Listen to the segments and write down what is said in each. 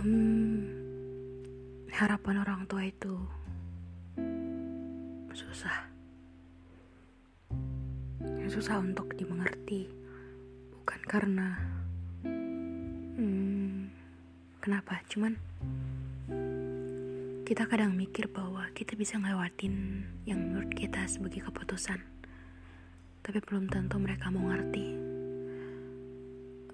Hmm, harapan orang tua itu susah. Susah untuk dimengerti, bukan karena hmm, kenapa, cuman kita kadang mikir bahwa kita bisa ngelewatin yang menurut kita sebagai keputusan, tapi belum tentu mereka mau ngerti.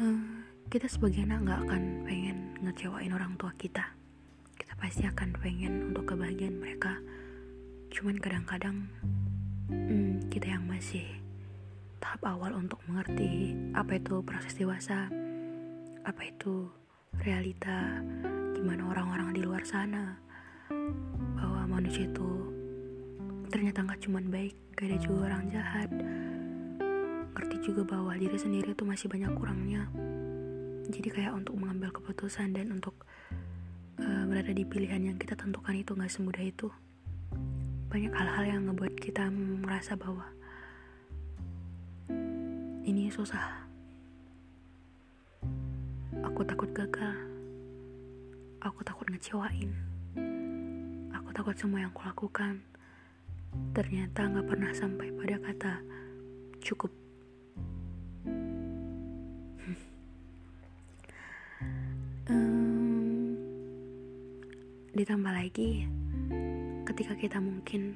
Eh, kita sebagai anak nggak akan pengen ngecewain orang tua kita. Kita pasti akan pengen untuk kebahagiaan mereka. Cuman kadang-kadang hmm, kita yang masih tahap awal untuk mengerti apa itu proses dewasa, apa itu realita, gimana orang-orang di luar sana, bahwa manusia itu ternyata nggak cuman baik, gak ada juga orang jahat. Ngerti juga bahwa diri sendiri itu masih banyak kurangnya. Jadi kayak untuk mengambil keputusan dan untuk uh, berada di pilihan yang kita tentukan itu nggak semudah itu. Banyak hal-hal yang ngebuat kita merasa bahwa ini susah. Aku takut gagal. Aku takut ngecewain. Aku takut semua yang kulakukan ternyata nggak pernah sampai pada kata cukup. Ditambah lagi ketika kita mungkin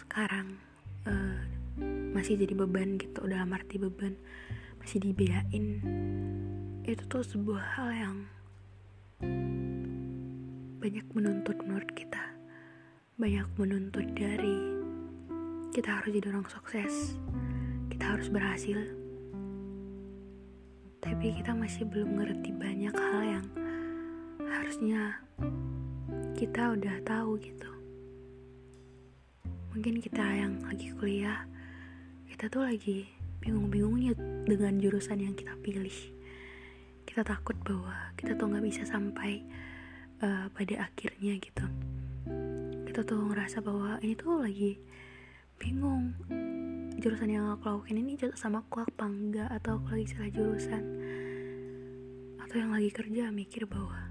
sekarang uh, masih jadi beban gitu dalam arti beban masih dibiayain itu tuh sebuah hal yang banyak menuntut menurut kita. Banyak menuntut dari kita harus jadi orang sukses kita harus berhasil. Tapi kita masih belum ngerti banyak hal yang harusnya kita udah tahu gitu. Mungkin kita yang lagi kuliah kita tuh lagi bingung-bingungnya dengan jurusan yang kita pilih. Kita takut bahwa kita tuh nggak bisa sampai uh, pada akhirnya gitu. Kita tuh ngerasa bahwa ini tuh lagi bingung. Jurusan yang aku lakuin ini sama aku apa enggak atau aku lagi salah jurusan. Atau yang lagi kerja mikir bahwa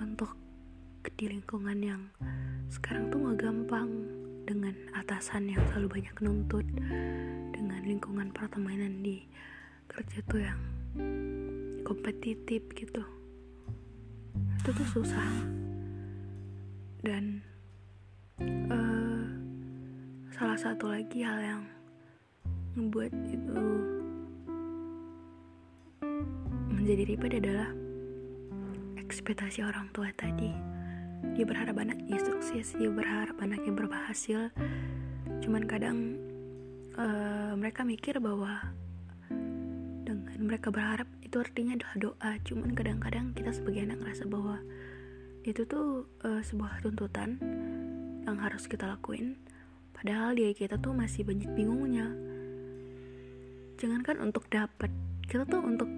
untuk di lingkungan yang sekarang tuh gak gampang dengan atasan yang selalu banyak nuntut dengan lingkungan pertemanan di kerja tuh yang kompetitif gitu. Itu tuh susah. Dan uh, salah satu lagi hal yang membuat itu menjadi ribet adalah ekspektasi orang tua tadi dia berharap anaknya sukses dia berharap anaknya berhasil. Cuman kadang uh, mereka mikir bahwa dengan mereka berharap itu artinya adalah doa. Cuman kadang-kadang kita sebagai anak ngerasa bahwa itu tuh uh, sebuah tuntutan yang harus kita lakuin. Padahal dia kita tuh masih banyak bingungnya. Jangankan untuk dapat kita tuh untuk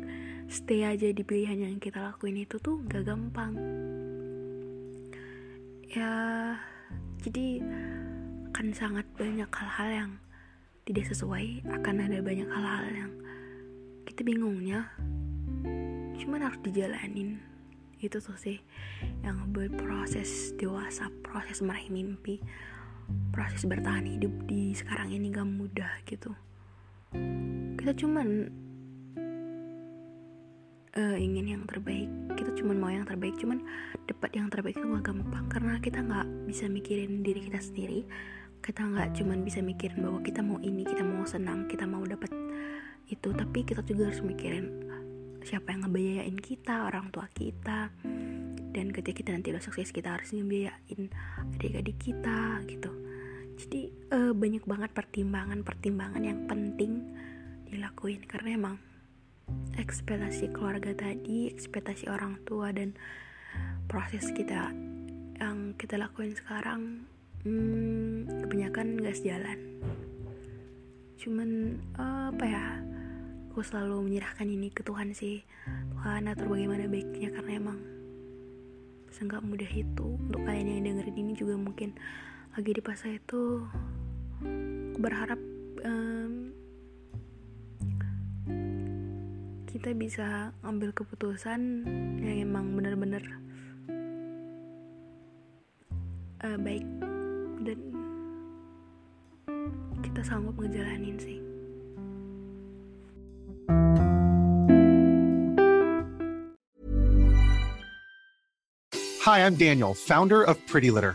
stay aja di pilihan yang kita lakuin itu tuh gak gampang ya jadi akan sangat banyak hal-hal yang tidak sesuai akan ada banyak hal-hal yang kita bingungnya cuman harus dijalanin. Itu tuh sih yang berproses dewasa proses meraih mimpi proses bertahan hidup di sekarang ini gak mudah gitu. Kita cuman uh, ingin yang terbaik. Kita cuman mau yang terbaik cuman dapat yang terbaik itu gak gampang. Karena kita nggak bisa mikirin diri kita sendiri. Kita nggak cuman bisa mikirin bahwa kita mau ini kita mau senang kita mau dapat itu. Tapi kita juga harus mikirin siapa yang ngebiayain kita orang tua kita. Dan ketika kita nanti udah sukses kita harus ngebiayain adik-adik kita gitu. Jadi uh, banyak banget pertimbangan-pertimbangan yang penting dilakuin. Karena emang ekspektasi keluarga tadi ekspektasi orang tua dan proses kita yang kita lakuin sekarang hmm, kebanyakan gak sejalan. Cuman uh, apa ya aku selalu menyerahkan ini ke Tuhan sih. Tuhan atur bagaimana baiknya karena emang nggak mudah itu. Untuk kalian yang dengerin ini juga mungkin lagi di fase itu berharap um, kita bisa ambil keputusan yang emang benar-benar uh, baik dan kita sanggup ngejalanin sih Hi, I'm Daniel, founder of Pretty Litter.